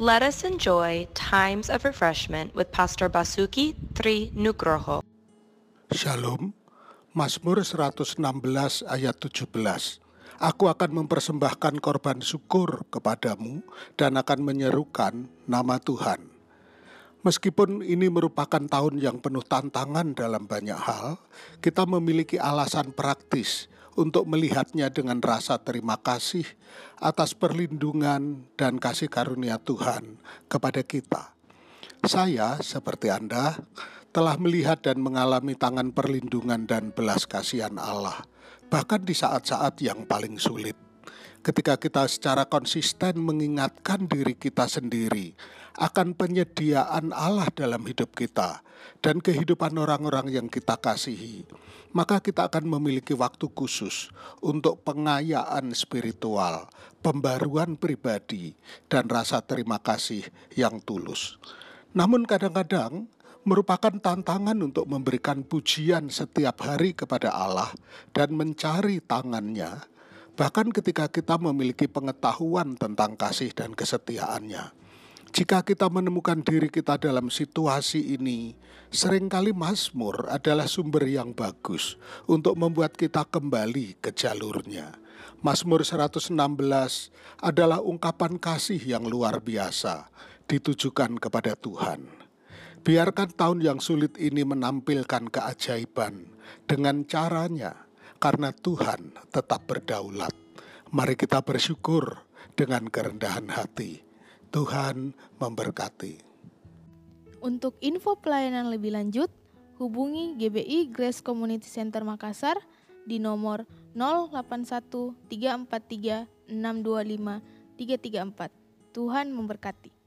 Let us enjoy times of refreshment with Pastor Basuki Tri Nugroho. Shalom, Mazmur 116 ayat 17. Aku akan mempersembahkan korban syukur kepadamu dan akan menyerukan nama Tuhan. Meskipun ini merupakan tahun yang penuh tantangan dalam banyak hal, kita memiliki alasan praktis untuk melihatnya dengan rasa terima kasih atas perlindungan dan kasih karunia Tuhan kepada kita. Saya, seperti Anda, telah melihat dan mengalami tangan perlindungan dan belas kasihan Allah, bahkan di saat-saat yang paling sulit ketika kita secara konsisten mengingatkan diri kita sendiri akan penyediaan Allah dalam hidup kita dan kehidupan orang-orang yang kita kasihi, maka kita akan memiliki waktu khusus untuk pengayaan spiritual, pembaruan pribadi, dan rasa terima kasih yang tulus. Namun, kadang-kadang merupakan tantangan untuk memberikan pujian setiap hari kepada Allah dan mencari tangannya bahkan ketika kita memiliki pengetahuan tentang kasih dan kesetiaannya. Jika kita menemukan diri kita dalam situasi ini, sering kali Mazmur adalah sumber yang bagus untuk membuat kita kembali ke jalurnya. Mazmur 116 adalah ungkapan kasih yang luar biasa ditujukan kepada Tuhan. Biarkan tahun yang sulit ini menampilkan keajaiban dengan caranya karena Tuhan tetap berdaulat. Mari kita bersyukur dengan kerendahan hati. Tuhan memberkati. Untuk info pelayanan lebih lanjut, hubungi GBI Grace Community Center Makassar di nomor 081 343 625 334. Tuhan memberkati.